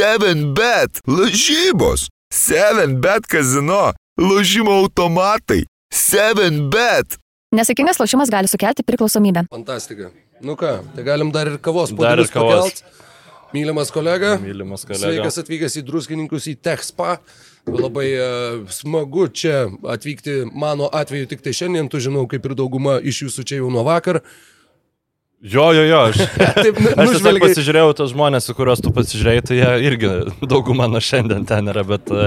7bet, lažybos, 7bet kazino, lažymo automatai, 7bet. Nesėkmingas lošimas gali sukelti priklausomybę. Fantastika. Nu ką, tai galim dar ir kavos Dar ir kavos. pakelt. Mylimas kolega. Mylimas kolega. Sveikas atvykęs į druskininkus į Techspa. Labai uh, smagu čia atvykti mano atveju tik tai šiandien, tu žinau, kaip ir dauguma iš jūsų čia jau nuo vakar. Jo, jo, jo, aš, Taip, nu, aš tiesiog pasižiūrėjau tos žmonės, su kuriuos tu pasižiūrėjai, tai jie irgi dauguma nuo šiandien ten yra, bet e,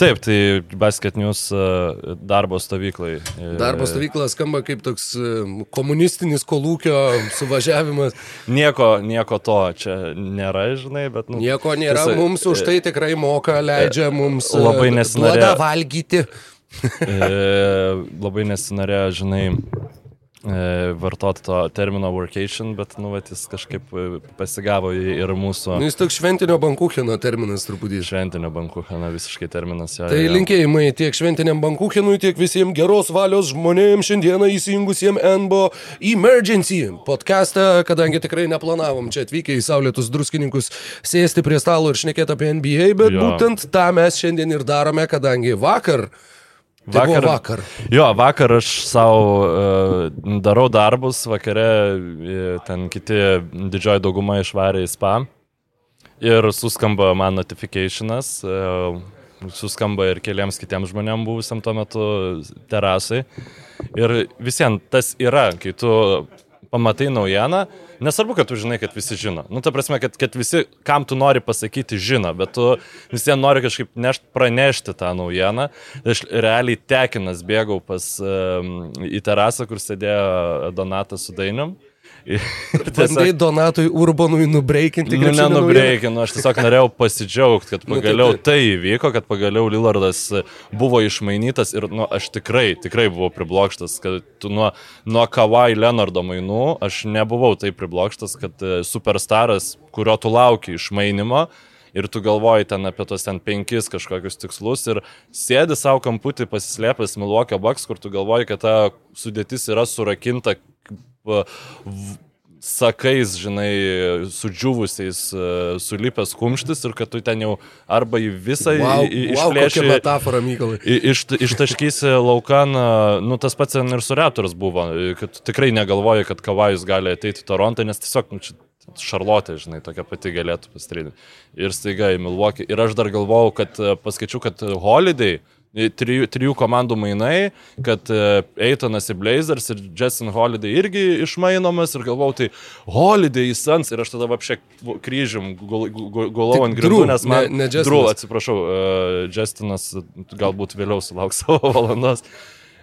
taip, tai Basket News e, darbo stovyklai. E, Darbo stovykla skamba kaip toks komunistinis kolūkio suvažiavimas. Nieko, nieko to čia nėra, žinai, bet... Nu, Nieko nėra, Tiesa, mums už tai tikrai moka, leidžia mums Labai nesinorėjo. valgyti. labai nesinorėjo, žinai, vartoti to termino workation, bet, nu, vat, jis kažkaip e, pasigavo ir mūsų Nu, jis toks šventinio bankuchino terminas truputį. šventinio bankucheno visiškai terminas. Jo, Tai jo. linkėjimai tiek šventiniam bankuchinui, tiek visiems geros valios žmonėms šiandieną įsijungusiems NBO Emergency podcastą, kadangi tikrai neplanavom čia atvykę į Saulėtus druskininkus sėsti prie stalo ir šnekėti apie NBA, bet Jo. būtent tą mes šiandien ir darome, kadangi vakar. Tai vakar. Vakar. Jo, vakar aš savo uh, darau darbus, vakare e, ten kiti didžioji dauguma išvarė į spa ir suskamba man notifikationas, uh, suskamba ir keliams kitiems žmonėms buvusiam tuo metu terasai. Ir visiems tas yra, kai tu pamatai naujieną, nesvarbu, kad tu žinai, kad visi žino. Nu, ta prasme, kad, kad visi, kam tu nori pasakyti, žino, bet tu visiems nori kažkaip nešt, pranešti tą naujieną. Aš realiai tekinas bėgau pas, um, į terasą, kur sėdėjo Donatas su Dainium. Bandai Donatui Urbanui nubreikinti Nu, nenubreikinu, aš tiesiog norėjau pasidžiaugti, kad Nu, tai pagaliau taip. tai įvyko, kad pagaliau Lillardas buvo išmainytas ir nu, aš tikrai, tikrai buvau priblokštas, kad tu nuo, nuo Kawai Leonardo mainų aš nebuvau taip priblokštas, kad e, superstaras, kurio tu lauki išmainimo, ir tu galvoji ten apie tos ten penkis kažkokius tikslus ir sėdi savo kamputį pasislėpęs Milwaukee Bucks, kur tu galvoji, kad ta sudėtis yra surakinta sakais, žinai, sudžiūvusiais, e, sulipęs kumštis ir kad tu ten jau arba į visą Wow, į- į- wow, metafora, Mykolai. Iš, ištaškysi laukan, nu tas pats ten ir su Raptors buvo, kad tu tikrai negalvoji, kad Kavajus gali ateiti į Torontą, nes tiesiog, nu, Šarlotė, žinai, tokia pati galėtų pastrydinti. Ir staiga į Milwaukee. Ir aš dar galvojau, kad e, paskaičiu, kad Holiday, e, trijų, trijų komandų mainai, kad Eitonas į Blazers ir Jason Holiday irgi išmainomas ir galvojau, tai Holiday į Suns ir aš tada apšiek kryžium gul- gul- gulau ant grindų, nes man... ne- ne Justinas. Drew, atsiprašau, uh, Justinas galbūt vėliau sulauks savo valandos.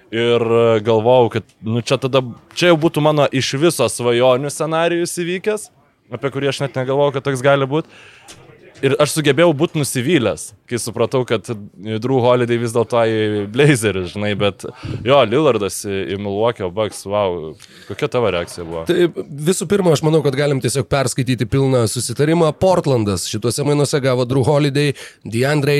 Ir e, galvojau, kad nu, čia tada, čia jau būtų mano iš viso svajonių scenarijus įvykęs, apie kurį aš net negalvojau, kad toks gali būti. Ir aš sugebėjau būti nusivylęs, kai supratau, kad Drew Holiday vis dėlto į Blazerį, žinai, bet jo, Lillardas į, Milwaukee Bucks, wow, kokia tavo reakcija buvo? Tai visų pirma, aš manau, kad galim tiesiog perskaityti pilną susitarimą. Portlandas šituose mainuose gavo Drew Holiday, DeAndre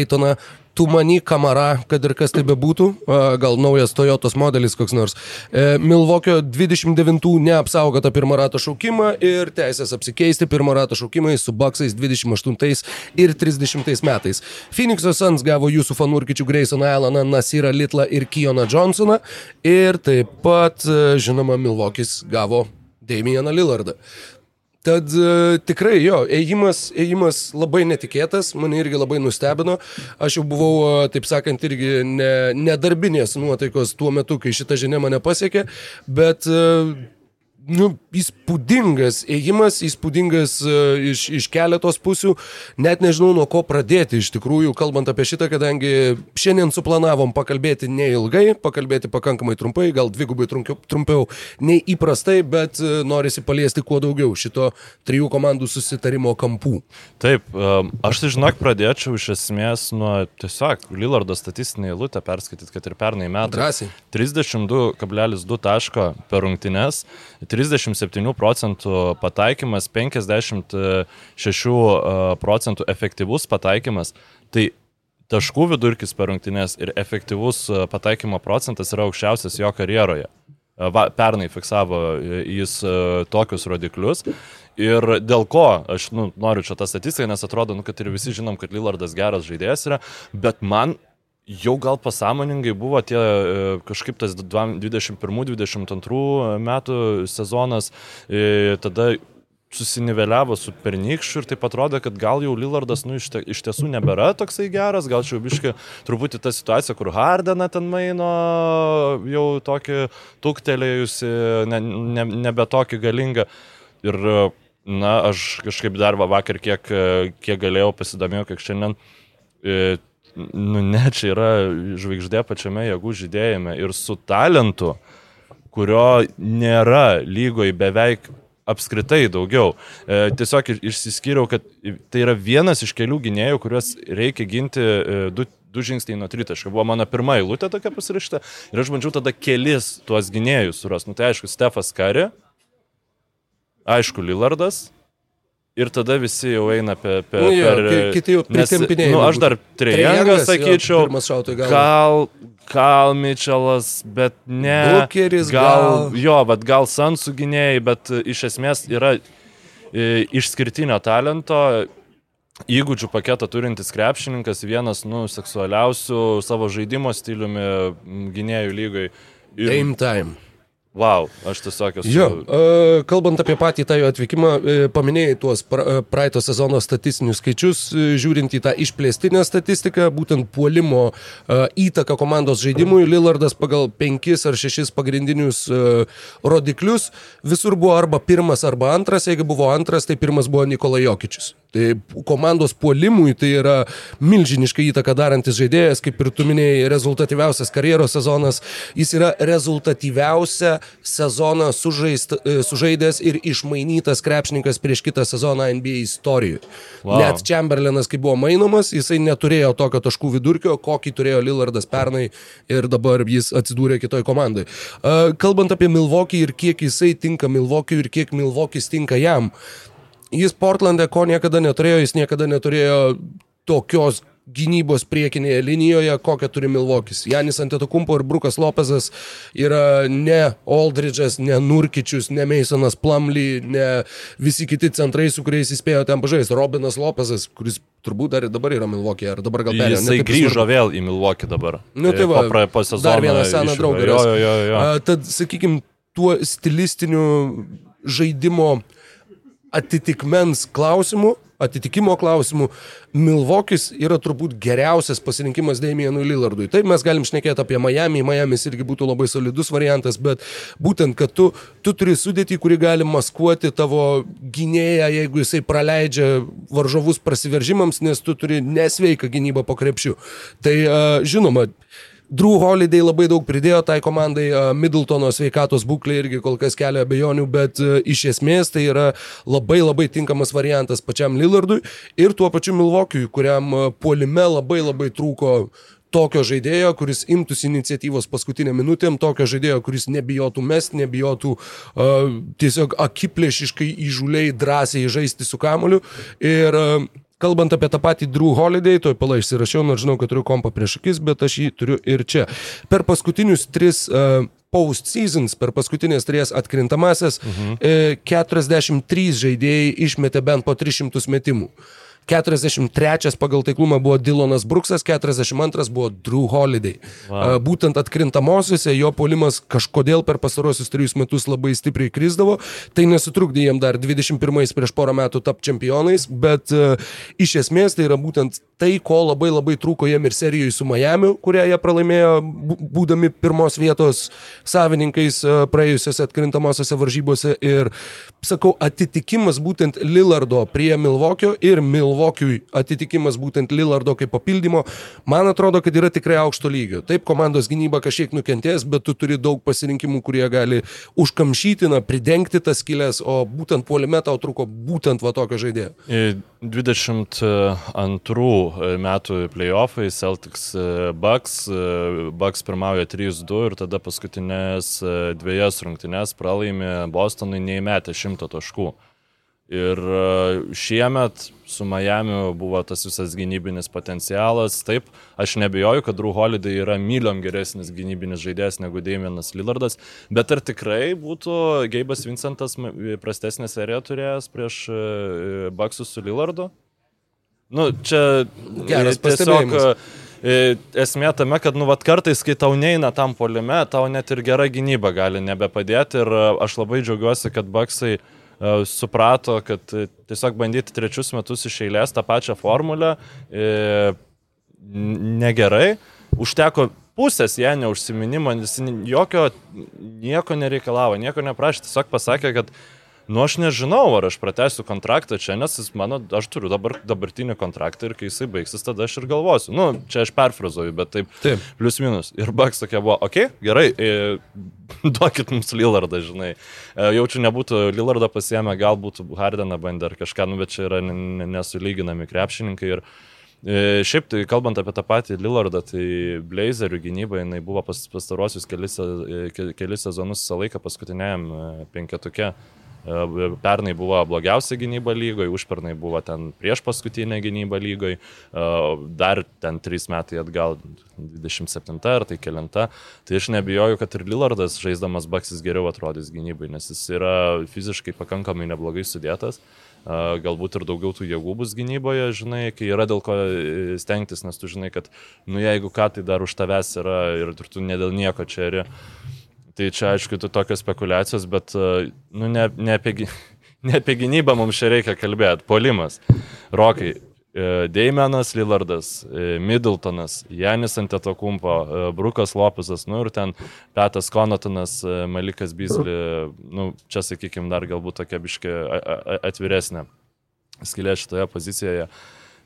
Aytoną, Tumani Kamara, kad ir kas tai bebūtų, gal naujas Toyotos modelis koks nors. E, Milvokio 29 neapsaugotą pirmą ratą šaukimą ir teisės apsikeisti pirmą ratą šaukimais su Baksais 28 ir 30 metais. Phoenix'o Suns gavo jūsų fanurkičių Graysoną Alaną, Nasirą Litlą ir Kijoną Johnsoną ir taip pat, e, žinoma, Milvokis gavo Damieną Lillardą. Tad e, tikrai jo, ėjimas, ėjimas labai netikėtas, mane irgi labai nustebino. Aš jau buvau, e, taip sakant, irgi ne, nedarbinės nuotaikos tuo metu, kai šita žinia mane pasiekė, bet e, nu, įspūdingas ėjimas, įspūdingas uh, iš, iš keletos pusių, net nežinau nuo ko pradėti iš tikrųjų, kalbant apie šitą, kadangi šiandien suplanavom pakalbėti neilgai, pakalbėti pakankamai trumpai, gal dvigubai trumpiau, trumpiau nei įprastai, bet uh, norisi paliesti kuo daugiau šito trijų komandų susitarimo kampų. Taip, um, aš tai žinok pradėčiau iš esmės nuo tiesiog Lillardo statistinį eilutę perskaityti, kad ir pernai metai. Drąsiai. 32,2 taško per rungtynes, 37 procentų pataikymas, 56 e, procentų efektyvus pataikymas. Tai taškų vidurkis per rungtynes ir efektyvus e, pataikymo procentas yra aukščiausias jo karjeroje. Va, pernai fiksavo jis tokius rodiklius. Ir dėl ko aš nu, noriu čia tą statistiką, nes atrodo, nu, kad ir visi žinom, kad Lillardas geras žaidėjas yra, bet man jau gal pasąmoningai buvo tie kažkaip tas 21-22 metų sezonas, tada susiniveliavo su pernykščiu ir taip atrodo, kad gal jau Lillardas nu, iš, te, iš tiesų nebėra toksai geras, gal čia jau biški truputį ta situacija, kur Hardeną ten maino, jau tokį tuktelėjusi, ne, ne, nebe tokį galingą. Ir, na, aš kažkaip dar vakar kiek, kiek galėjau pasidomėjau, kiek šiandien, e, nu, ne, čia yra žvaigždė pačiame jėgų žydėjime ir su talentu, kurio nėra lygoje beveik apskritai daugiau. E, tiesiog išsiskyriau, kad tai yra vienas iš kelių gynėjų, kuriuos reikia ginti e, du, du žingsniai nuo tritaškio. Buvo mano pirma eilutė tokia pasirašyta ir aš bandžiau tada kelis tuos gynėjus suras. Nu tai aišku, Stefas Kari, aišku, Lillardas. Ir tada visi jau eina pe, pe, Nu jo, per... ki- kiti jau pritempinėjami Nu, aš dar Trejangą jo, sakyčiau. galvą. Gal, gal Mitčelas, bet ne. Bukeris, gal. gal. Jo, bet gal Sansų gynėjai, bet e, iš esmės yra e, išskirtinio talento. Įgūdžių paketą turintis krepšininkas, vienas, nu, seksualiausių savo žaidimo stiliumi gynėjų lygai. Ir, Game time. Wow, aš tiesiog esu. Jo, e, kalbant apie patį tą jo atvykimą, e, paminėjai tuos e, praeito sezono statistinius skaičius, žiūrint į tą išplėstinę statistiką, būtent puolimo įtaką komandos žaidimui, Lillardas pagal penkis ar šešis pagrindinius rodiklius visur buvo arba pirmas, arba antras, jeigu buvo antras, tai pirmas buvo Nikola Jokičius. Tai komandos puolimui tai yra milžiniška įtaka darantis žaidėjas, kaip ir tu minėjai, rezultatyviausias karjeros sezonas. Jis yra rezultatyviausia sezoną sužaist, e, sužaidęs ir išmainytas krepšininkas prieš kitą sezoną NBA istorijoje. Wow. Net Chamberlainas, kai buvo mainomas, jisai neturėjo tokio taškų vidurkio, kokį turėjo Lillardas pernai ir dabar jis atsidūrė kitoj komandai. E, Kalbant apie Milvokį ir kiek jisai tinka Milvokiui ir kiek Milvokis tinka jam, jis Portlande ko niekada neturėjo, jis niekada neturėjo tokios gynybos priekinėje linijoje, kokią turi Milvokis. Janis Antetokumpo ir Brukas Lopezas yra ne Aldridge'as, ne Nurkičius, ne Masonas Plumly, ne visi kiti centrai, su kuriais jis spėjo ten pažaisti. Robinas Lopezas, kuris turbūt dar ir dabar yra Milvokė, ar dabar gal perėjo. Jisai grįžo svarbu. vėl į Milvokį dabar. Nu, tai E, va, po, sezono. dar vieną seną draugą. Jo, jo, jo, jo. A, Tad, sakykime, tuo stilistiniu žaidimo atitikmens klausimu, atitikimo klausimu, Milvokis yra turbūt geriausias pasirinkimas Damienui Lillardui. Taip mes galim šnekėti apie Miami, Miamis irgi būtų labai solidus variantas, bet būtent, kad tu, tu turi sudėti, kuri gali maskuoti tavo gynėją, jeigu jisai praleidžia varžovus prasiveržimams, nes tu turi nesveiką gynybą po krepšiu. Tai žinoma, Drew Holiday labai daug pridėjo tai komandai, Middletono sveikatos būklė irgi kol kas kelia abejonių, bet a, iš esmės tai yra labai labai tinkamas variantas pačiam Lillardui ir tuo pačiu Milvokiui, kuriam a, puolime labai labai trūko tokio žaidėjo, kuris imtųsi iniciatyvos paskutinę minutėm, tokio žaidėjo, kuris nebijotų mest, nebijotų uh, tiesiog akiplėšiškai įžūliai drąsiai žaisti su kamoliu. Ir uh, Kalbant apie tą patį Drew Holiday, toj palai išsirašiau, nors žinau, kad turiu kompą prieš akis, bet aš jį turiu ir čia. Per paskutinius tris uh, post-seasons, per paskutinės tries atkrintamasias, mhm. e, 43 žaidėjai išmetė bent po 300 metimų. 43 pagal taiklumą buvo Dylanas Bruksas, 42 buvo Drew Holiday. Wow. Būtent atkrintamosiose jo polimas kažkodėl per pastarosius trejus metus labai stipriai krizdavo, tai nesutrukdė jiem dar 21 prieš porą metų tapti čempionais, bet iš esmės tai yra būtent tai, ko labai labai trūko jiem ir serijoje su Miami, kurią jie pralaimėjo bū- būdami pirmos vietos savininkais praėjusiose atkrintamosiose varžybose ir, sakau, atitikimas būtent Lillardo prie Milvokio ir Milvokiui atitikimas būtent Lillardo kaip papildymo, man atrodo, kad yra tikrai aukšto lygio. Taip, komandos gynyba kažkiek nukentės, bet tu turi daug pasirinkimų, kurie gali užkamšyti, na, pridengti tas skilės, o būtent puolime tau trūko būtent va tokio žaidėjo. E, 22 metų playoffai Celtics e, Bucks. e, Bucks pirmauja 3-2 ir tada paskutinės e, dviejas rungtynes pralaimė Bostonui neįmetę 100 taškų. Ir e, šiemet su Miami buvo tas visas gynybinis potencialas. Taip, aš nebejoju, kad Drew Holiday yra myliom geresnis gynybinis žaidėjas negu Damienas Lillardas, bet ar tikrai būtų Geibas Vincentas prastesnę seriją turėjęs prieš e, Baksus su Lillardu? Nu, čia Geras tiesiog e, esmė tame, kad, nu, vat kartais, kai tau neina tam polime, tau net ir gera gynyba gali nebepadėti ir e, aš labai džiaugiuosi, kad Baksai e, suprato, kad e, tiesiog bandyti trečius metus iš eilės tą pačią formulę e, negerai. Užteko pusės ją neužsiminimo, jis jokio nieko nereikalavo, nieko neprašė, tiesiog pasakė, kad Nu, aš nežinau, ar aš pratęsiu kontraktą čia, nes jis mano, aš turiu dabar dabartinį kontraktą ir kai jisai baigsis, tada aš ir galvosiu. Nu, čia aš perfrazuoju, bet taip, Taip. plius minus. Ir Baks tokia buvo, okei, okay, gerai, e, duokit mums Lillardą, žinai. E, jaučiu, nebūtų Lillardą pasiemę, gal būtų Hardeną bandę ar kažką, nu, bet čia yra nesulyginami krepšininkai. Ir, E, Šiaip tai kalbant apie tą patį Lillardą, tai Blazerių gynyba, jinai buvo pas, pastarosius kelis, ke- kelis sezonus visą laiką paskutiniajam e, penketuke. E, Pernai buvo blogiausia gynyba lygoje, užpernai buvo ten prieš paskutinę gynybą lygoje, dar ten 3 metai atgal, 27 ar tai kelinta. Tai aš nebijoju, kad ir Lillardas žaisdamas Baksis geriau atrodys gynybai, nes jis yra fiziškai pakankamai neblogai sudėtas. Galbūt ir daugiau tų jėgų bus gynyboje, žinai, kai yra dėl ko e, stengtis, nes tu žinai, kad, nu jeigu ką, tai dar už tavęs yra ir ir tu ne dėl nieko čia eri. Tai čia, aišku, tu tokios spekulacijos, bet, e, nu, ne, ne, apie, ne apie gynybą mums čia reikia kalbėti. Polimas. Rokai. e, Deimenas Lillardas, e, Middletonas, Janis Antetokumpo, Brukas Lopesas, nu ir ten Petas Konotonas, e, Malikas Bizli, nu, čia, sakykime, dar galbūt tokia biški atviresnė skilė šitoje pozicijoje.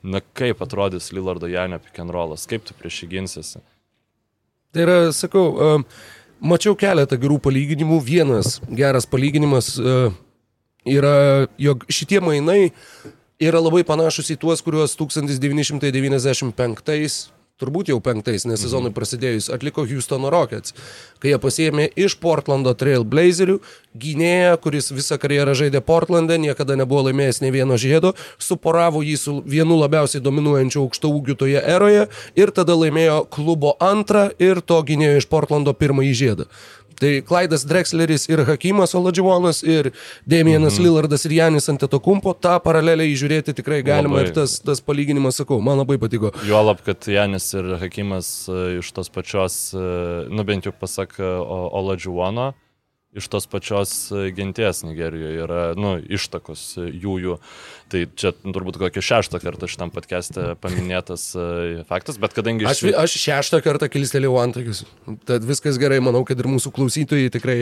Na kaip atrodys Lillardo Janio pick and rollas, kaip tu prieš jį ginsiesi? Tai yra, sakau, um, mačiau keletą gerų palyginimų. Vienas geras palyginimas uh, yra, jog šitie mainai yra labai panašus į tuos, kuriuos 1995 turbūt jau penktais, nes sezonui prasidėjus, atliko Houstono Rockets, kai jie pasėmė iš Portlando Trail Blazerių gynėją, kuris visą karjerą žaidė Portlande, niekada nebuvo laimėjęs ne vieno žiedo, suporavo jį su vienu labiausiai dominuojančiu aukšto ūgiu toje eroje ir tada laimėjo klubo antrą ir to gynėjo iš Portlando pirmąjį žiedą. Tai Klaidas Drexleris ir Hakimas Oladživonas ir Damienas mhm. Lillardas ir Janis Antetokumpo, tą paralelę įžiūrėti tikrai galima Labai. ir tas, tas palyginimas, sakau, man labai patiko. Juolab, kad Janis ir Hakimas e, iš tos pačios, e, nu bent jau pasak e, O- Oladžiuono, iš tos pačios e, genties Nigerijoje yra, nu, ištakos e, jų jų. Tai čia turbūt kokį šeštą kartą šitam podcast'e paminėtas e, faktas, bet kadangi Aš, vi- aš šeštą kartą kilstelėjau antakius. Tad viskas gerai, manau, kad ir mūsų klausytojai tikrai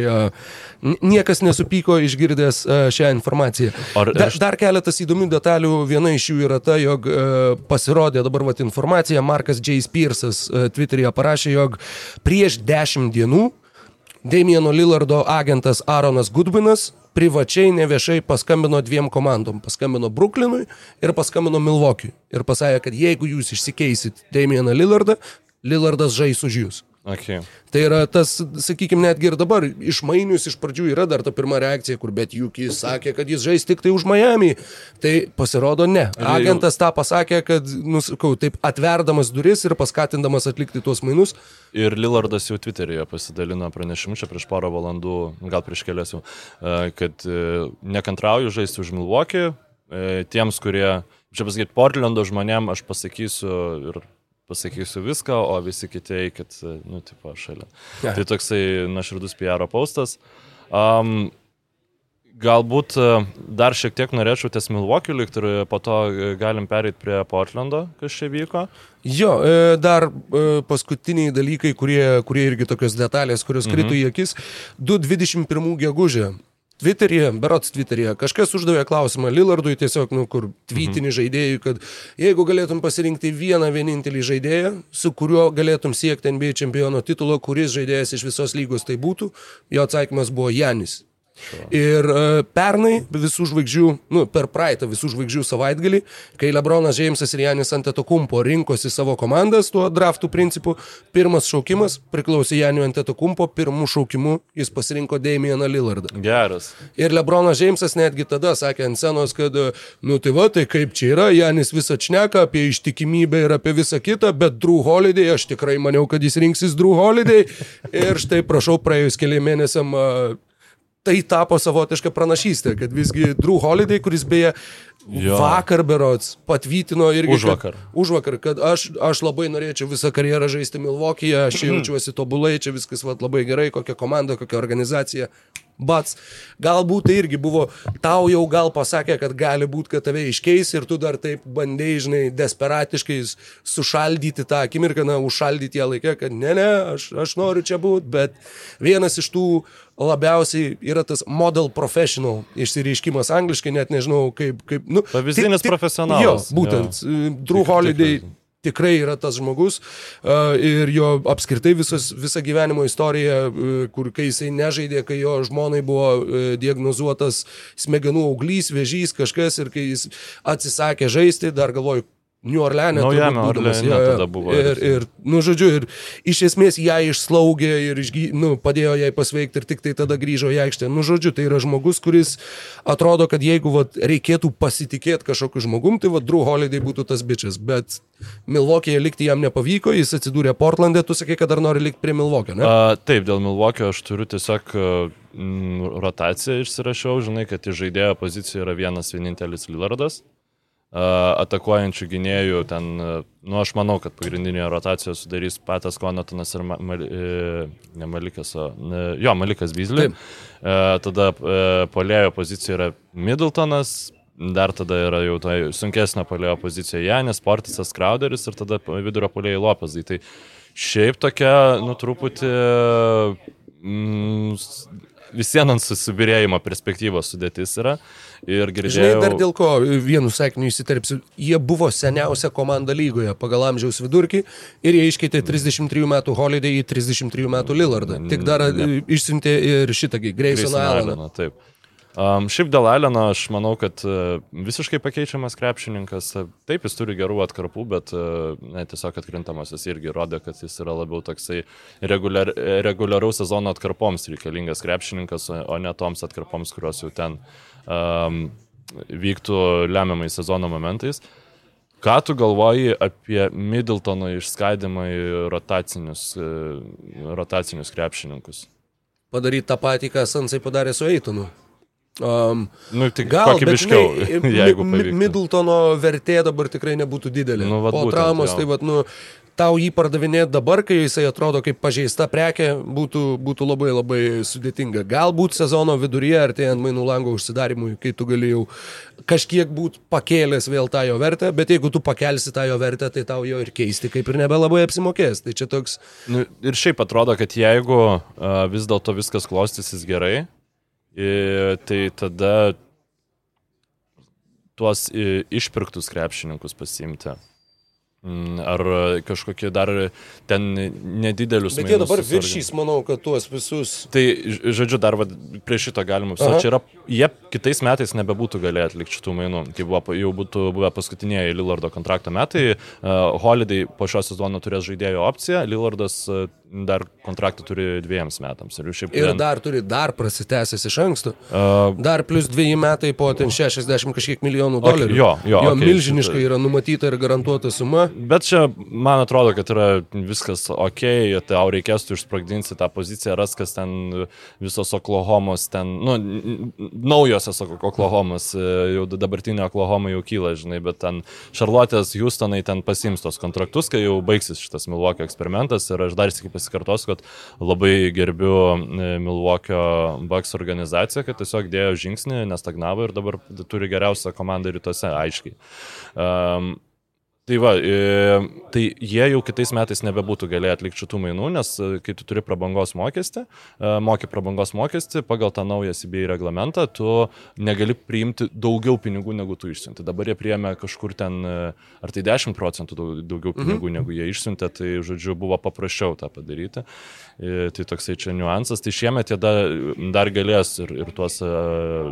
niekas nesupyko išgirdęs šią informaciją. Ar- Da, aš- dar keletas įdomių detalių. Viena iš jų yra ta, jog pasirodė dabar vat, informacija, Markas J. Spearsas Twitter'yje parašė, jog prieš dešimt dienų Damieno Lillardo agentas Aaronas Goodwinas privačiai neviešai paskambino dviem komandom. Paskambino Brooklynui ir paskambino Milwaukee'ui. Ir pasakė, kad jeigu jūs išsikeisit Damieną Lillardą, Lillardas žais už jūs. Okay. Tai yra tas, sakykime, netgi ir dabar išmainius iš pradžių yra dar ta pirma reakcija, kur bet juk jis sakė, kad jis žais tik tai už Miami. Tai pasirodo ne. Agentas tą pasakė, kad, nusakau, taip atverdamas duris ir paskatindamas atlikti tuos mainus, Ir Lillardas jau Twitter'yje pasidalino pranešimu čia prieš porą valandų, gal prieš kelias jau, e, kad e, nekantrauju žaisti už Milwaukee. E, Tiems, kurie, čia pasakyti, Portlando žmonėm aš pasakysiu ir pasakysiu viską, o visi kiti eikit, e, nu, tipo, šalia. Ja. Tai toksai naširdus PR postas. Um, Galbūt e, dar šiek tiek norėčiau ties Milwaukee likti ir po to e, galim pereiti prie Portlando, kas čia vyko. Jo, dar paskutiniai dalykai, kurie, kurie irgi tokios detalės, kurios krito į akis. 2.21 gegužė. Twitteryje, berots Twitteryje, kažkas uždavė klausimą Lillardui tiesiog, nu, kur tvytinį žaidėjui, kad jeigu galėtum pasirinkti vieną vienintelį žaidėją, su kuriuo galėtum siekti NBA čempiono titulo, kuris žaidėjas iš visos lygos tai būtų, jo atsakymas buvo Janis. Ir uh, pernai visų žvaigždžių, nu, per praeitą visų žvaigždžių savaitgalį, kai Lebronas Džeimsas ir Janis Antetokumpo rinkosi savo komandas tuo draftų principu, pirmas šaukimas priklausė Janiu Antetokumpo, pirmų šaukimų jis pasirinko Damieną Lillardą. Geras. Ir Lebronas Džeimsas netgi tada sakė ant scenos, kad, nu tai va, tai kaip čia yra, Janis visą šneka apie ištikimybę ir apie visą kitą, bet Drew Holiday, aš tikrai maniau, kad jis rinksis Drew Holiday. Ir štai, prašau, praėjus keliam mėnesiam uh, tai tapo savotiška pranašystė, kad visgi Drew Holiday, kuris beje Jo. vakar berots patvytino irgi. Užvakar. Kad, užvakar, kad aš, aš labai norėčiau visą karjerą žaisti Milvokyje, aš čia jaučiuosi tobulai, čia viskas vat, labai gerai, kokia komanda, kokia organizacija. Bats, galbūt tai irgi buvo, tau jau gal pasakė, kad gali būti, kad tave iškeis ir tu dar taip bandėjai, žinai, desperatiškai sušaldyti tą akimirką, na, užšaldyti ją laikę, kad ne, ne, aš, aš noriu čia būti, bet vienas iš tų labiausiai yra tas model professional išsireiškimas angliškai, net nežinau kaip, kaip nu, Pavyzdinis profesionalas. Jo, būtent, Jo. Drew Tik- Holiday tikrai. yra tas žmogus uh, ir jo apskritai visas, visa gyvenimo istorija, uh, kur kai jisai nežaidė, kai jo žmonai buvo diagnozuotas smegenų auglys, vėžys, kažkas ir kai jis atsisakė žaisti, dar galvoju, New Orleane. Naujame Orleane jo. tada buvo. Ir, ir, nu, žodžiu, ir iš esmės ją išslaugė ir išgy, nu, padėjo jai pasveikti ir tik tai tada grįžo į aikštę. Nu, žodžiu, tai yra žmogus, kuris atrodo, kad jeigu vat, reikėtų pasitikėti kažkokiu žmogum, tai vad Drew Holiday būtų tas bičias. Bet Milvokėje likti jam nepavyko, jis atsidūrė Portlandė, tu sakai, kad dar nori likti prie Milvokio, ne? A, taip, dėl Milvokio aš turiu tiesiog mm, rotaciją išsirašiau, žinai, kad iš žaidėjo pozicijų yra vienas vienintelis Lillardas. Atakuojančių gynėjų ten, nu aš manau, kad pagrindinėje rotacijoje sudarys Patas Konatonas ir Ma, Mal, e, ne Malikas, o jo, Malikas Bizlį. E, tada e, polėjo pozicija yra Middletonas, dar tada yra jau tai sunkesnė polėjo pozicija Janis, Portisas Crowderis ir tada vidurio polėjai Lopezai. Tai šiaip tokia, nu truputį mm, visiems ant susibirėjimo perspektyvos sudėtis yra. Ir Žinai, girdėjau... dar dėl ko vienu sakiniu įsiterpsiu. Jie buvo seniausia komanda lygoje pagal amžiaus vidurkį ir jie iškeitė 33 metų Holiday į 33 metų Lillardą. Tik dar Ne. išsiuntė ir šitągi, Grayson Grayson Allaną. Alleną, Taip. Um, šiaip dėl Aleno aš manau, kad uh, visiškai pakeičiamas krepšininkas. Uh, Taip, jis turi gerų atkarpų, bet uh, ne, tiesiog atkrintamasis irgi rodė, kad jis yra labiau toksai reguliar, reguliaraus sezono atkarpoms reikalingas krepšininkas, o, ne toms atkarpoms, kurios jau ten um, vyktų lemiamais sezono momentais. Ką tu galvoji apie Middletono išskaidimą į rotacinius, uh, rotacinius krepšininkus? Padaryti tą patį, ką Sansai padarė su Eitonu. Um, Nu, tik Gal, kokybiškiau, jeigu. Middletono vertė dabar tikrai nebūtų didelė. Nu, vat po būtent, traumos, jo. tai vat, nu, tau jį pardavinėti dabar, kai jisai atrodo kaip pažeista prekė, būtų, būtų labai labai sudėtinga. Galbūt sezono viduryje, artėjant mainų lango užsidarimui, kai tu galėjau kažkiek būt pakėlęs vėl tą jo vertę, bet jeigu tu pakelsi tą jo vertę, tai tau jo ir keisti kaip ir nebelabai apsimokės. Tai čia toks... Nu, ir šiaip atrodo, kad jeigu uh, vis dėlto viskas klostysis gerai, i, tai tada tuos išpirktus krepšininkus pasimti. Mm, Ar kažkokie dar ten nedidelius Bet jie dabar viršys, manau, kad tuos visus... Tai, žodžiu, dar va, prie šito galima. Čia yra, jie kitais metais nebebūtų galėję atlikti šitų mainų, kai buvo, jau būtų buvę paskutiniai Lillardo kontrakto metai. Uh, Holiday po šio sezono turės žaidėjo opciją, Lillardas uh, dar kontraktą turi dviejams metams. Ir, šiaip, Ir ten, dar turi dar prasitęsęs iš anksto. uh, Dar plus dviejų metai po ten 60 kažkiek milijonų dolerių. jo, jo, jo okei, milžiniškai yra numatyta ir garantuota suma. Bet čia, man atrodo, kad yra viskas ok, tau reikės tu išsprogdinsi tą poziciją, ras, kas ten visos Oklahomos, ten, nu, naujosios Oklahomos, e, jau dabartinė Oklahoma jau kyla, žinai, bet ten Šarlotės, Houstonai ten pasims tos kontraktus, kai jau baigsis šitas Milwaukee eksperimentas ir aš dar sėki pasikartosiu, kad labai gerbiu e, Milwaukee Bucks organizaciją, kad tiesiog dėjo žingsnį, nestagnavo ir dabar turi geriausią komandą rytuose, aiškiai. Um, Tai va, e, tai jie jau kitais metais nebebūtų galėję atlikti šitų mainų, nes e, kai tu turi prabangos mokestį, e, moki prabangos mokestį, pagal tą naują CBA reglamentą, tu negali priimti daugiau pinigų, negu tu išsiunti. Dabar jie priėmė kažkur ten, ar tai 10 procentų daugiau pinigų, mhm. negu jie išsiuntė, tai žodžiu buvo paprasčiau tą padaryti. Tai toksai čia niuansas. Tai šiemet jie dar, dar galės ir, ir tuos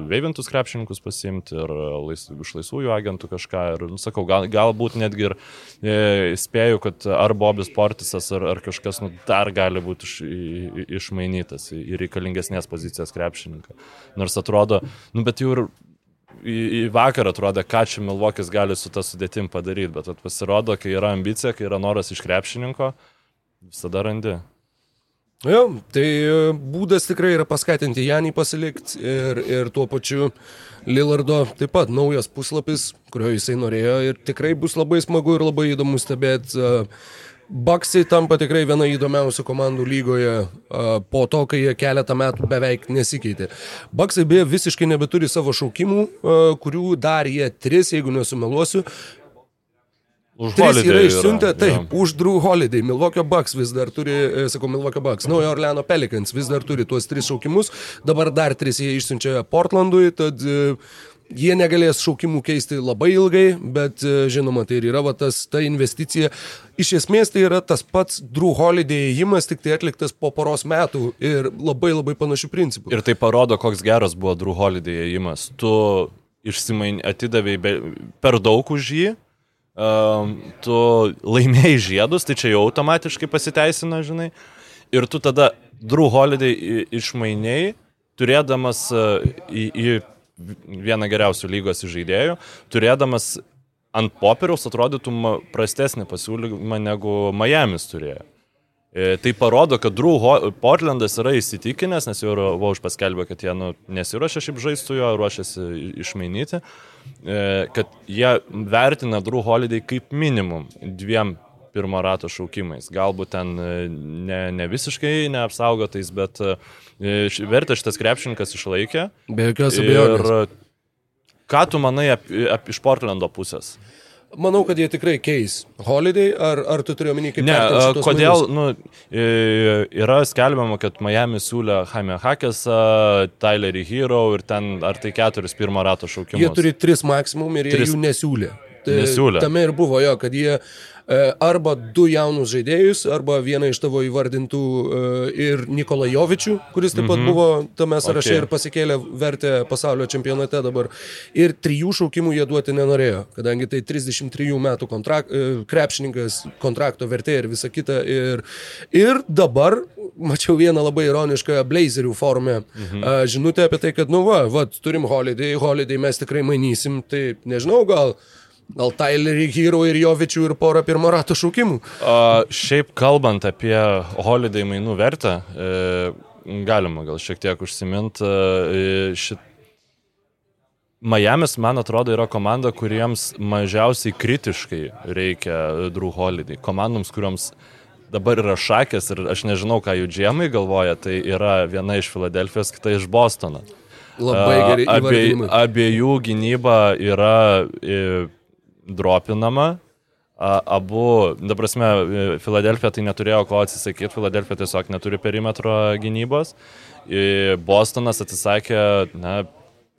veivintus krepšininkus pasimti, ir lais, iš laisvųjų agentų kažką. Ir, nu, sakau, gal, galbūt netgi ir e, spėju, kad ar Bobis Portisas, ar, ar kažkas nu, dar gali būti iš, išmainytas į reikalingesnės pozicijas krepšininką. Nors atrodo, nu, bet jau ir į, į vakarą atrodė, ką čia Milvokis gali su tą sudėtim padaryti, bet pasirodo, kai yra ambicija, kai yra noras iš krepšininko, visada randi. Jo, tai e, būdas tikrai yra paskatinti Janį pasilikti ir, ir tuo pačiu Lillardo taip pat naujas puslapis, kurio jisai norėjo ir tikrai bus labai smagu ir labai įdomu stebėti. E, Baksai tampa tikrai viena įdomiausių komandų lygoje e, po to, kai jie keletą metų beveik nesikeitė. Baksai beje visiškai nebeturi savo šaukimų, kurių dar jie tris, jeigu nesumeluosiu, Už Holiday yra išsiuntę, taip, jo. už Drew Holiday, Milwaukee Bucks vis dar turi, e, sakau, Milwaukee Bucks, Naujo Orleano Pelicans vis dar turi tuos tris šaukimus, dabar dar tris jie išsiunčia Portlandui, tad e, jie negalės šaukimų keisti labai ilgai, bet e, žinoma, tai ir yra va, tas, ta investicija. Iš esmės tai yra tas pats Drew Holiday įėjimas, tik tai atliktas po poros metų ir labai labai panašių principų. Ir tai parodo, koks geras buvo Drew Holiday ėjimas. Tu išsimain, atidavai be, per daug už jį, tu laimėjai žiedus, tai čia jau automatiškai pasiteisina, žinai. Ir tu tada Drew Holiday išmainiai, turėdamas uh, į, į vieną geriausių lygos žaidėjų, turėdamas ant popieriaus atrodytum prastesnį pasiūlymą negu Miami's turėjo. E, Tai parodo, kad Drew Portlandas yra įsitikinęs, nes jau Vauž paskelbė, kad jie nu, nesiuošia šiaip žaisti su juo, ruošiasi išmainyti, e, kad jie vertina Drew Holiday kaip minimum dviem pirmo rato šaukimais. Galbūt ten e, ne, ne visiškai neapsaugotais, bet e, vertę šitas krepšininkas išlaikė. Be jokios abejonės. Ir ką tu manai ap, ap, iš Portlando pusės? Manau, kad jie tikrai keis Holiday, ar, ar tu turi omeny kaip Ne, kodėl, mainus? nu, e, yra skelbiama, kad Miami siūlė Jaime Hakesą, Tylerį Hero ir ten ar tai keturis pirmo rato šaukimus. Jie turi tris maksimum ir jie Tris. jų nesiūlė. Nesiūlė. Tame ir buvo jo, kad jie e, arba du jaunus žaidėjus, arba vieną iš tavo įvardintų e, ir Nikolą Jovičių, kuris taip pat buvo tame sąraše Okay. ir pasikėlė vertę pasaulio čempionate dabar. Ir trijų šaukimų jie duoti nenorėjo, kadangi tai 33 metų kontrak, e, krepšininkas, kontrakto vertė ir visa kita. Ir, ir dabar mačiau vieną labai ironišką Blazerių formę mhm. žinutę apie tai, kad, nu va, va, turim Holiday, Holiday mes tikrai mainysim, tai nežinau, gal Gal Tylerį Hero ir Jovičių ir porą pirmo rato šaukimų. A, šiaip kalbant apie holiday mainų vertę, e, galima gal šiek tiek užsiminti. E, šit... Miami's, man atrodo, yra komanda, kuriems mažiausiai kritiškai reikia Drew Holiday. Komandoms, kuriuoms dabar yra šakės ir aš nežinau, ką jų džiemai galvoja, tai yra viena iš Filadelfijos, kita iš Bostono. Labai gerai. Abie, abiejų gynyba yra e, dropinama. Abu, dabar prasme, e, Filadelfija tai neturėjo ko atsisakyti, Filadelfija tiesiog neturi perimetro gynybos. Bostonas atsisakė, na,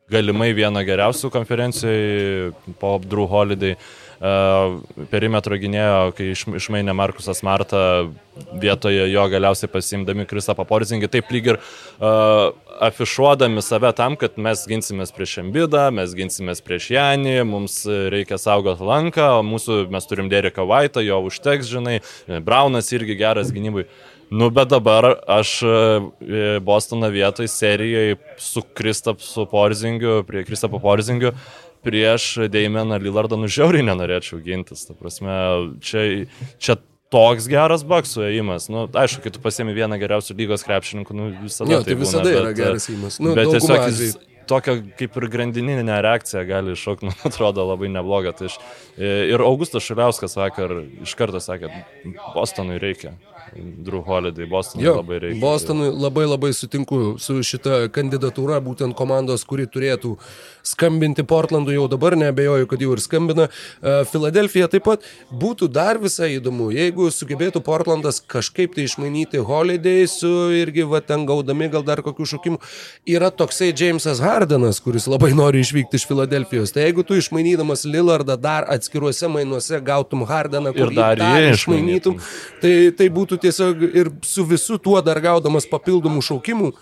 galimai vieną geriausių konferencijų po Drew Holiday. Uh, perimetro gynėjo, kai iš, išmainė Markusas Marta vietoje jo galiausiai pasimdami Kristą Paporzingį, taip lyg ir uh, afišuodami save tam, kad mes ginsimės prieš Embidą, mes ginsimės prieš Janį, mums reikia saugoti lanką, mūsų mes turim Dereką Vaitą, jo užteks, žinai, Braunas irgi geras gynybai. Nu, bet dabar aš e, Bostono vietoj serijai su Kristapu Porzingiu, prie Kristapo Porzingiu, prieš Deimeną Lillardą nužiauriai nenorėčiau gintis. Ta prasme, čia, čia toks geras baksų ėjimas. Nu, aišku, kai tu pasiemi vieną geriausių lygos krepšininkų, nu, visada Jo, tai būna, visada yra bet, geras įimas. Nu, bet tiesiog jis tokia kaip ir grandininė reakcija gali iššaukti, man atrodo, labai nebloga. Tai aš Ir Augustas Šiliauskas vakar iš karto sakė, Bostonui reikia. Drew Holiday, Bostonui Jo, labai reikia. Bostonui labai labai sutinku su šita kandidatūra, būtent komandos, kuri turėtų skambinti Portlandui jau dabar, nebejoju, kad jau ir skambina. E, Filadelfija taip pat būtų dar visai įdomu, jeigu sugebėtų Portlandas kažkaip tai išmainyti Holiday su irgi va ten gaudami gal dar kokių šūkimų. Yra toksai Jamesas Hardenas, kuris labai nori išvykti iš Filadelfijos. Tai jeigu tu išmainydamas Lillardą dar atskiruose mainuose gautum Hardeną, Ir kurį dar jį išmainytum. tai, tai būtų tiesiog ir su visu tuo dar gaudamas papildomų šaukimų.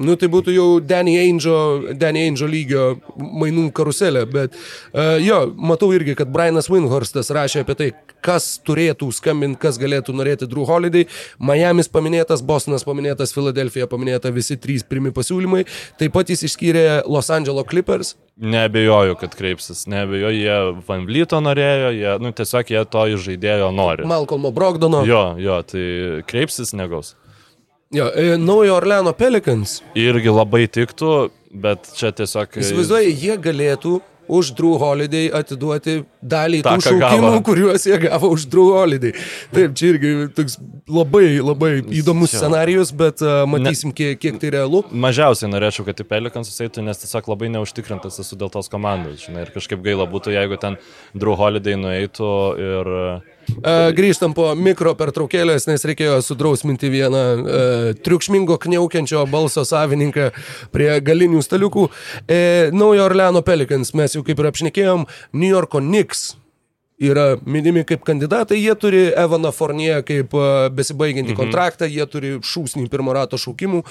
Nu, tai būtų jau Danny Ainge, Danny Ainge lygio mainų karuselė, bet uh, jo, matau irgi, kad Brianas Winhorstas rašė apie tai, kas turėtų skambinti, kas galėtų norėti Drew Holiday. Miami's paminėtas, Bostonas paminėtas, Philadelphia paminėta, visi trys pirmi pasiūlymai. Taip pat jis išskyrė Los Angeles Clippers. Nebejoju, kad kreipsis, nebejoju, jie Van Vlyto norėjo, jie, nu, tiesiog jie to iš žaidėjo nori. Malcolmo Brogdono. Jo, jo, tai kreipsis negaus. Jo, e, Naujo Orleano Pelicans. Irgi labai tiktų, bet čia tiesiog... Įsivaizduoju, jie galėtų už Drew Holiday atiduoti dalį Ta, tų šaukimų, gavo. kuriuos jie gavo už Drew Holiday. Taip, čia irgi toks labai, labai įdomus Jo. scenarius, bet uh, matysim, kiek, kiek tai realu. Mažiausiai norėčiau, kad į Pelikans eitų, nes tiesiog labai neužtikrintas esu dėl tos komandos. Žinai, ir kažkaip gaila būtų, jeigu ten Drew Holiday nueitų ir... Uh, grįžtam po mikro pertraukėlės, nes reikėjo sudrausminti vieną uh, triukšmingo kniaukiančio balso savininką prie galinių staliukų. E, Naujo Orleano Pelicans, mes jau kaip ir apšnekėjom, New Yorko Knicks yra minimi kaip kandidatai, jie turi Evaną Fornier kaip uh, besibaigiantį mhm. kontraktą, jie turi šūsnį pirmo rato šaukimų,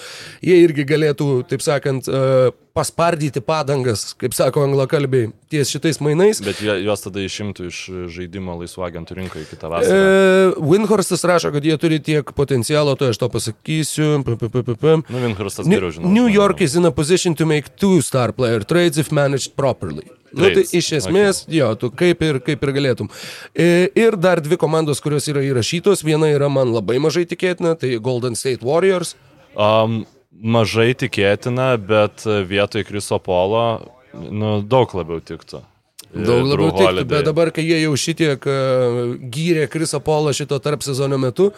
jie irgi galėtų, taip sakant, uh, paspardyti padangas, kaip sako anglakalbiai, ties šitais mainais. Bet juos tada išimtų iš žaidimo laisvų agentų rinkoje kitą vasarą. E, Winhorstas rašo, kad jie turi tiek potencialo, to aš to pasakysiu. P -p -p. Nu, Vinhurstas New, geriau žino. New York is in a position to make two star player trades if managed properly. Nu, tai iš esmės, okay. jo, tu kaip ir, kaip ir galėtum. E, ir dar dvi komandos, kurios yra įrašytos, viena yra man labai mažai tikėtina, tai Golden State Warriors. Um, mažai tikėtina, bet vietoj Kriso Polo nu, daug labiau tiktų. Daug E, labiau tiktų, bet dabar, kai jie jau šitiek uh, gyrė Krisa Polo šito tarp sezono metu,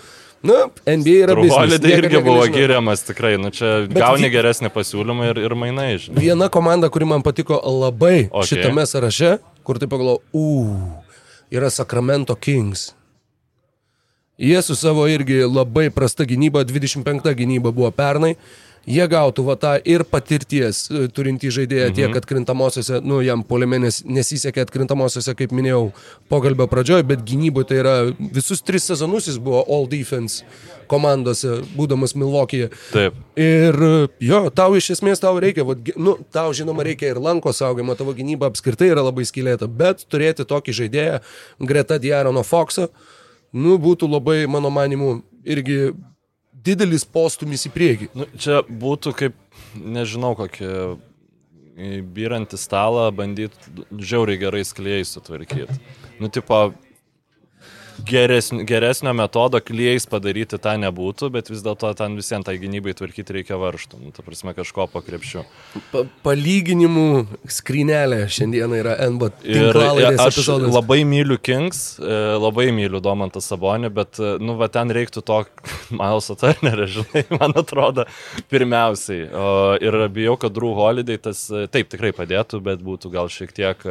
na, NBA yra business, Holiday irgi buvo giriamas tikrai, nu čia Bet gauni vi- geresnį pasiūlymą ir, ir mainai, žinai. Viena komanda, kuri man patiko labai Okay. šitame sąraše, kur tai pagalvoju, uuu, yra Sacramento Kings. Jie su savo irgi labai prasta gynyba, 25 gynyba buvo pernai. Jie gautų va tą ir patirties e, turintį žaidėją mhm. tiek atkrintamosiose, nu jam poliame nes, nesisekė atkrintamosiose, kaip minėjau, pokalbio pradžioje, bet gynyboje tai yra visus tris sezonus jis buvo all defense komandose, būdamas Milvokėje. Taip. Ir jo, tau iš esmės tau reikia, gi- nu, tau žinoma reikia ir lanko saugimo, tavo gynyba apskritai yra labai skilėta, bet turėti tokį žaidėją greta Diarono Foxo, nu, būtų labai, mano manimu, irgi didelis postumis į priekį. Nu, čia būtų kaip, nežinau, kokį byrantį stalą bandyti žiauriai gerai skliejai sutvarkyti. Nu, tipo, geresnio, geresnio metodo klijais padaryti tą nebūtų, bet vis dėlto ten visiems tai gynybai tvarkyti reikia varštų. Nu, ta prasme, kažko pakrepšiu. Pa palyginimų skrynelė šiandieną yra NBA Ir aš epizodas. labai myliu Kings, e, labai myliu Domantą Sabonį, bet, e, nu, va ten reiktų to Mileso Turnerio, žinai, man atrodo, pirmiausiai. O, ir bijau, kad Drew Holiday tas, e, taip, tikrai padėtų, bet būtų gal šiek tiek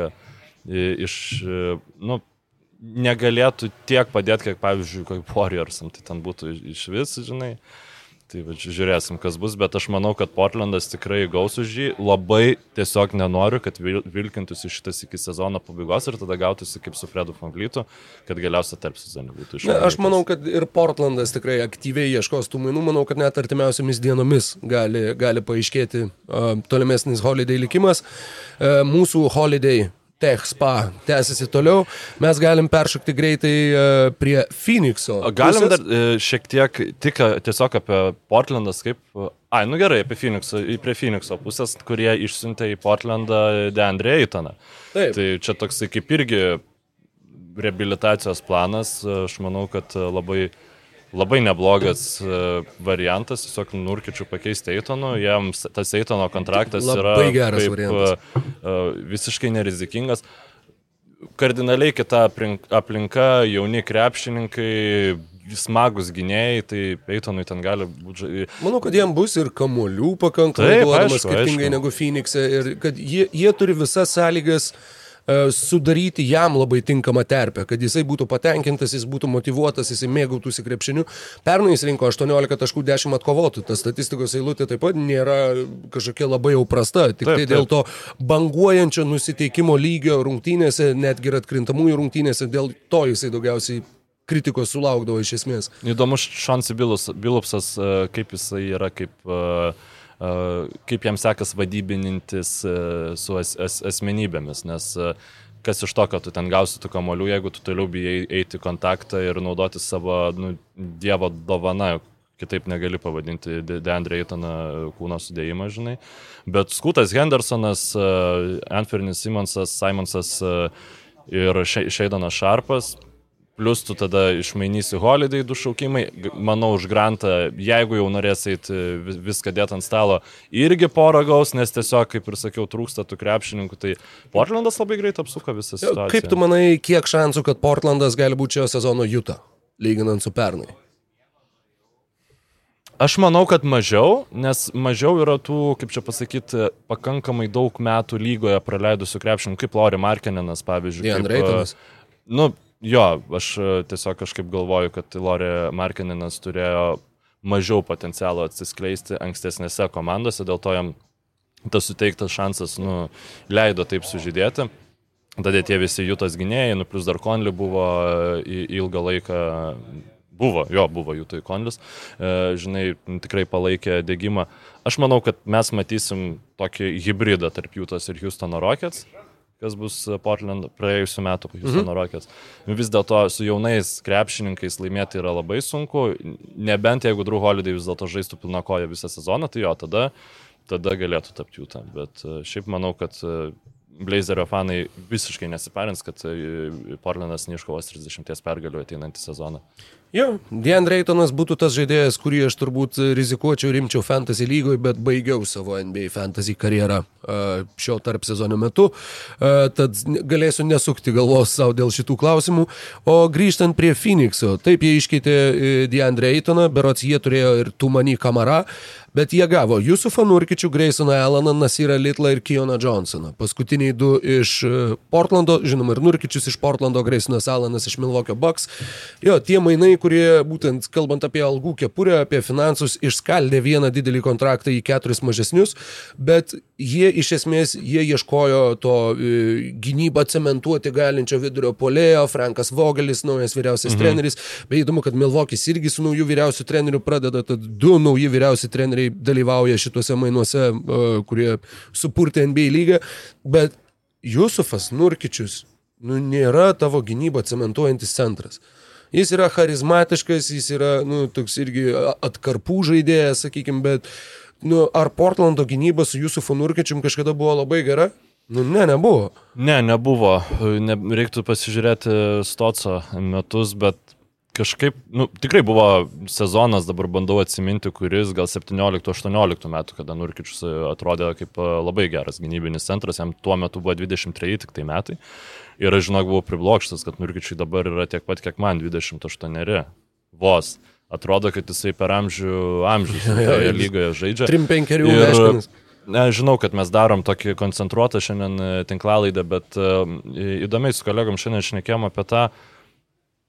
iš, nu, negalėtų tiek padėti, kiek, pavyzdžiui, kaip Warriorsam, tai ten būtų iš vis, žinai. Tai va, žiūrėsim, kas bus, bet aš manau, kad Portlandas tikrai gaus už jį. Labai tiesiog nenoriu, kad vil- vilkintųsi šitas iki sezono pabaigos ir tada gautųsi kaip su Fredu Fanglytu, kad galiausiai tarp sezonų būtų išvarytas. aš manau, kad ir Portlandas tikrai aktyviai ieškos tų mainų. Manau, kad net artimiausiamis dienomis gali, gali paaiškėti uh, tolimesnis holiday likimas. Uh, mūsų holiday Tech Spa tęsiasi toliau. Mes galim peršokti greitai uh, prie Phoenixo. Galim pusės. dar e, šiek tiek tik a, tiesiog apie Portlandas kaip... Ai, nu gerai, apie Phoenixo, prie Phoenixo pusės, kurie išsiuntė į Portlandą Deandre Eitoną. Taip. Tai čia toksai kaip irgi reabilitacijos planas, aš manau, kad e, labai, labai neblogas e, variantas, tiesiog Nurkičių pakeisti Eitonu, jiems tas Eitono kontraktas yra Labai geras kaip, variantas. e, e, visiškai nerizikingas. kardinaliai kita aplink- aplinka, jauni krepšininkai, smagus gynėjai, tai Peitonui ten gali būti... Manau, kad jam bus ir kamolių pakankamai aišku, skirtingai aišku. negu Phoenix'e ir kad jie, jie turi visas sąlygas e, sudaryti jam labai tinkamą terpę, kad jisai būtų patenkintas, jis būtų motivuotas, jisai mėgautųsi krepšiniu. Pernai jis rinko 18 taškų 10 atkovotų, ta statistikos eilutė taip pat nėra kažkokia labai jau prasta, tik Taip, tai dėl to banguojančio nusiteikimo lygio rungtynėse, netgi ir atkrintamųjų rungtynėse, dėl to jisai daugiausiai kritikos sulaukdavo iš esmės. Įdomus Šansi Bilupsas, e, kaip jisai yra, kaip, e, e, kaip jam sekas vadybinintis su as, as, asmenybėmis, nes kas iš to, kad tu ten gausi tų kamolių, jeigu tu toliau bijai eiti kontaktą ir naudoti savo nu, dievo dovaną, kitaip negali pavadinti De- Deandre Eitoną kūno sudėjimą, žinai. Bet Skutas Hendersonas, Anfernis Simonsas, Simonsas ir Šeidonas Šarpas, Plus tu tada išmainysi holiday du šaukimai, manau, už grantą, jeigu jau norės eiti vis- viską dėti ant stalo, irgi porą gaus, nes tiesiog, kaip ir sakiau, trūksta tų krepšininkų, tai Portlandas labai greit apsuko visą situaciją. Kaip tu manai, kiek šansų, kad Portlandas gali būti šio sezono Juta, lyginant su pernai? Aš manau, kad mažiau, nes mažiau yra tų, kaip čia pasakyti, pakankamai daug metų lygoje praleidusių krepšininkų, kaip Lori Markeninas, pavyzdžiui. Kaip, e, Nu, jo, aš e, tiesiog kažkaip galvoju, kad Lori Markeninas turėjo mažiau potencialo atsiskleisti ankstesnėse komandose, dėl to jam tas suteiktas šansas, nu, leido taip sužydėti. Tada tie visi Jutas gynėjai, nu, plus dar Konli buvo e, ilgą laiką, buvo, jo, buvo Jutai Konlis, e, žinai, tikrai palaikė dėgymą. Aš manau, kad mes matysim tokį hybridą tarp Jutas ir Houstono Rockets kas bus Portland praėjusiu metu Houstono mhm. Rockets. Vis dėlto su jaunais krepšininkais laimėti yra labai sunku, nebent jeigu Drew Holiday vis dėlto žaistų pilna koja visą sezoną, tai jo, tada, tada galėtų tapti jūtą. Bet e, šiaip manau, kad e, Blazerio fanai visiškai nesiparins, kad e, Portlandas neiškovos 30 pergalių ateinantį sezoną. Jo, Dian Reitonas būtų tas žaidėjas, kurį aš turbūt rizikuočiau rimčiau fantasy lygoje, bet baigiau savo NBA fantasy karjerą a, šio tarp sezono metu, a, tad galėsiu nesukti galvos savo dėl šitų klausimų. O grįžtant prie Phoenixo, taip jie iškeitė e, Dian Reitoną, berots jie turėjo ir Tumani Kamara, bet jie gavo Jusufą Nurkičių, Graysoną Alaną, Nasirą Litlą ir Kijoną Johnsoną. Paskutiniai du iš e, Portlando, žinoma, ir Nurkičius iš Portlando, Graysonas Alanas iš Milwaukee Bucks. Jo, tie mainai, kurie būtent kalbant apie algų kepurę, apie finansus, išskaldė vieną didelį kontraktą į keturis mažesnius, bet jie iš esmės, jie ieškojo to e, gynybą cementuoti galinčio vidurio polėjo, Frankas Vogelis, naujas vyriausias mhm. treneris, bei įdomu, kad Milvokis irgi su nauju vyriausiu treneriu pradeda, tad du nauji vyriausi treneriai dalyvauja šituose mainuose, e, kurie supurtė NBA lygą, bet Jusufas Nurkičius, nu, nėra tavo gynybą cementuojantis centras. Jis yra charizmatiškas, jis yra, nu, toks irgi atkarpų žaidėjas, sakykime, bet, nu, ar Portlando gynyba su Jusufu Nurkičium kažkada buvo labai gera? Nu, ne, nebuvo. Ne, nebuvo. Ne, reiktų pasižiūrėti Stoco metus, bet kažkaip, nu, tikrai buvo sezonas, dabar bandau atsiminti, kuris gal 17-18 metų, kada Nurkičius atrodė kaip labai geras gynybinis centras, jam tuo metu buvo 23 tik tai metai. Ir aš žinok, buvau priblokštas, kad Nurkičiui dabar yra tiek pat, kiek man 28. Vos. Atrodo, kad jisai per amžių toje lygoje žaidžia. 3-5 Ir- meškinis. Ne, žinau, kad mes darom tokį koncentruotą šiandien e, tinklalaidą, bet uh, įdomiai su kolegom šiandien šnekėjom apie tą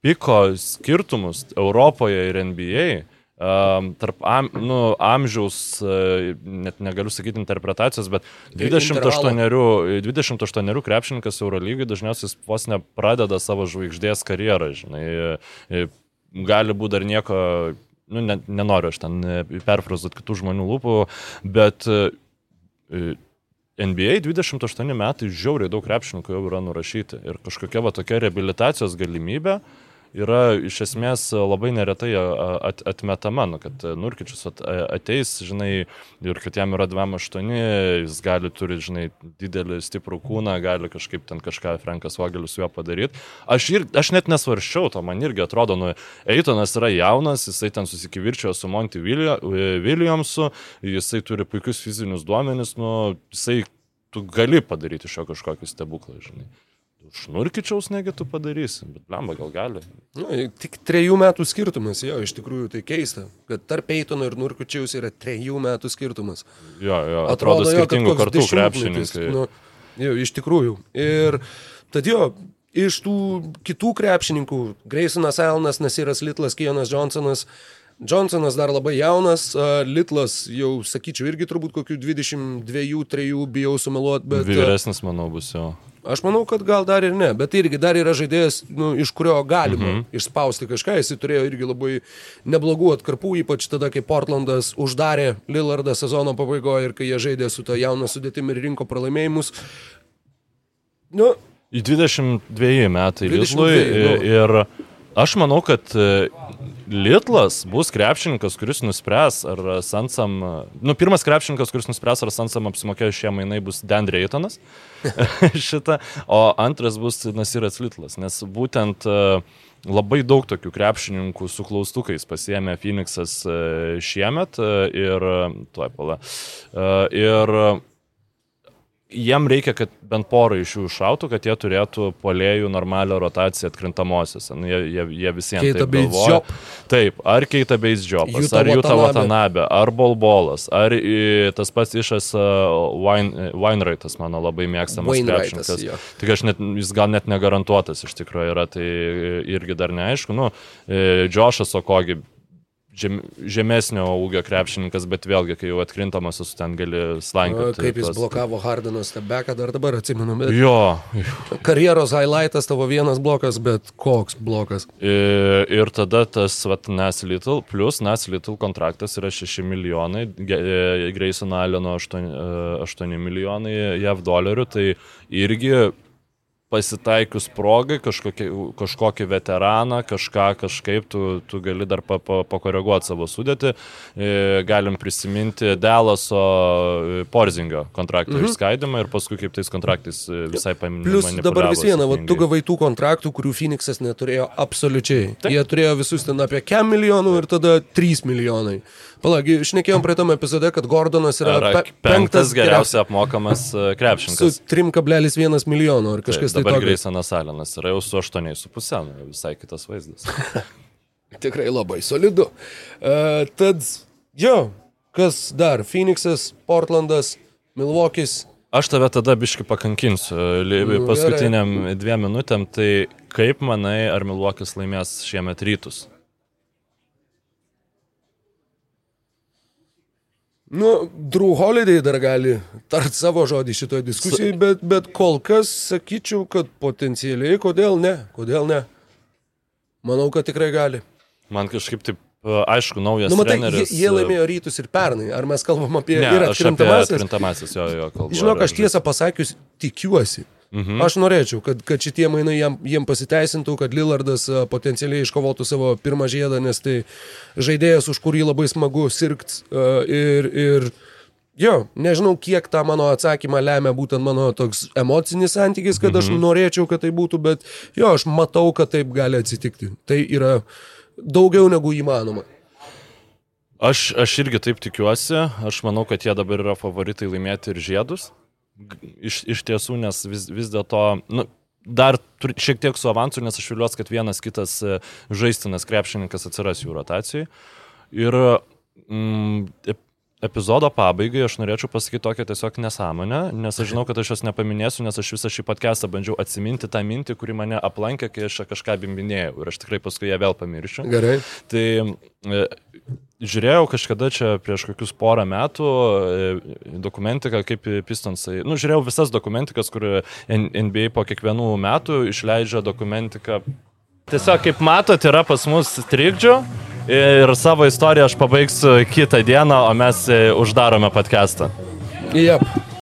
piko skirtumus Europoje ir NBA. Um, tarp am, nu, amžiaus, uh, net negaliu sakyti interpretacijos, bet 28, 28 krepšininkas Eurolygai dažniausiai vos nepradeda savo žvaigždės karjerą, žinai, e, gali būti dar nieko, nu, ne, nenoriu aš ten e, perfrazuoti kitų žmonių lūpų, bet e, e, NBA 28 metai žiauriai daug krepšininkų jau yra nurašyti ir kažkokia va tokia reabilitacijos galimybė yra iš esmės labai neretai at, atmetama, nu, kad Nurkičius at, ateis, žinai, ir kad jam yra 2-8, jis gali turi, žinai, didelį stiprų kūną, gali kažkaip ten kažką Frankas Vogelis su juo padaryti. Aš, ir, aš net nesvarščiau, to man irgi atrodo, nu, Eitonas yra jaunas, jisai ten susikivirčiojo su Monty Williamsu, jisai turi puikius fizinius duomenis, nu, jisai, tu gali padaryti iš jo kažkokį stebuklą, žinai. Šnurkičiaus negi tu padarysi, bet blemba gal gali. Nu, tik trejų metų skirtumas, jo, iš tikrųjų tai keista, kad tarp Eitono ir Nurkučiaus yra trejų metų skirtumas. Jo, jo, atrodo, atrodo jo, skirtingų koks kartų krepšininkai. Nu, jo, iš tikrųjų. Ir tad jo, iš tų kitų krepšininkų, Graysonas Alnas, Nasiras Litlas, Kijonas Johnsonas, Johnsonas dar labai jaunas, Litlas jau, sakyčiau, irgi turbūt kokių 22-3 bijau sumeluoti, bet... Vyresnis, manau, bus jo. Aš manau, kad gal dar ir ne, bet irgi dar yra žaidėjas, nu, iš kurio galima mhm. išspausti kažką. Jis turėjo irgi labai neblogų atkarpų, ypač tada, kai Portlandas uždarė Lillardą sezono pabaigoje ir kai jie žaidė su ta jauna sudėtimi ir rinko pralaimėjimus. Nu, Į 22 metai 22, Litlui nu. ir aš manau, kad e, Litlas bus krepšininkas, kuris nuspręs, ar Sansam, nu, pirmas krepšininkas, kuris nuspręs, ar Sansam apsimokėjo šie mainai bus Dan Draytonas, šitą, o antras bus Nasiras Litlas, nes būtent e, labai daug tokių krepšininkų su klaustukais pasiemė Phoenixas e, šiemet e, ir, tuoj pala, ir jiem reikia, kad bent porą iš jų šautų, kad jie turėtų polėjų normalią rotaciją atkrintamosiose. Nu, jie, jie, jie visiems Keita. Job. Taip, ar Keita Juta ar Watanabe. Watanabe, ar Bolbolas, ar i, tas pats išas Weinreitas, mano labai mėgstamas Wainwrightas, krepšininkas. Tik aš net, jis gal net negarantuotas iš tikrųjų yra, tai irgi dar neaišku. Nu, e, Džošas Okogi žem, žemesnio ūgio krepšininkas, bet vėlgi, kai jau atkrintamasis, ten gali slankioti. kaip jis tuos- blokavo Hardiną stebeką, dar dabar atsimenu. Bet Jo, karjeros highlightas tavo vienas blokas, bet koks blokas. Ir, ir tada tas vat, Nas Little, plus Nas Little kontraktas yra 6 milijonai, Grayson Alleno 8, 8 milijonai JAV dolerių, tai irgi pasitaikius progai kažkokį, kažkokį veteraną, kažką kažkaip tu, tu gali dar pa, pa, pakoreguoti savo sudėtį. E, Galim prisiminti Delaso e, Porzingio kontraktų mhm. išskaidimą ir paskui kaip tais kontraktais e, visai paminėti. Plus dabar vis viena, va, tu gavai tų kontraktų, kurių Phoenixas neturėjo absoliučiai. Taip. Jie turėjo visus ten apie 4 milijonų ir tada 3 milijonai. Palagi, išnekėjom prie tam epizode, kad Gordonas yra Yra pe penktas geriausiai apmokamas e, su krepšininkas. 3,1 milijono ar kažkas Taip, tai dabar tokio. Graysonas Alenas yra jau su 8,5, nu, visai kitas vaizdas. Tikrai labai solidu. Uh, tad, jo, kas dar? Phoenixas, Portlandas, Milwaukee'is. Aš tave tada biški pakankinsiu li- Nu, paskutiniam dviem minutėm, tai kaip manai, ar Milvokis laimės šiemet rytus? Nu, Drew Holiday dar gali tart savo žodį šitoje diskusijoje, bet, bet kol kas sakyčiau, kad potencialiai, kodėl ne, kodėl ne. Manau, kad tikrai gali. Man kažkaip taip, e, aišku, naujas Nu, matai, jie, treneris. jie laimėjo rytus ir pernai. Ar mes kalbam apie Ne, ir atkrintamasis? atkrintamasis, jo, jo, kalbu. Žinok, ar- aš tiesą pasakius tikiuosi. Mhm. Aš norėčiau, kad, kad šitie mainai jam, jiem pasiteisintų, kad Lillardas a, potencialiai iškovotų savo pirmą žiedą, nes tai žaidėjas, už kurį labai smagu sirgt. a, Ir, ir jo, nežinau, kiek tą mano atsakymą lemia būtent mano toks emocinis santykis, kad aš norėčiau, kad tai būtų, bet jo, aš matau, kad taip gali atsitikti. Tai yra daugiau negu įmanoma. Aš, aš irgi taip tikiuosi, aš manau, kad jie dabar yra favoritai laimėti ir žiedus. Iš, iš tiesų, nes vis, vis dėlto, nu, dar turi- šiek tiek su avansu, nes aš viliuosi, kad vienas kitas e, žaistinas krepšininkas atsiras jų rotacijai. Ir mm, ep- epizodo pabaigai aš norėčiau pasakyti tokią tiesiog nesąmonę, nes aš žinau, kad aš jos nepaminėsiu, nes aš visą šį podcastą bandžiau atsiminti tą mintį, kuri mane aplankė, kai aš kažką bimbinėjau ir aš tikrai paskui ją vėl pamiršiu. Gerai. Tai e, žiūrėjau kažkada čia prieš kokius porą metų e, dokumentiką, kaip Pistonsai. Nu, žiūrėjau visas dokumentikas, kur NBA po kiekvienų metų išleidžia dokumentiką. Tiesiog, kaip matot, yra pas mus trikdžių ir savo istoriją aš pabaigsiu kitą dieną, o mes e, uždarome podcastą. Jep.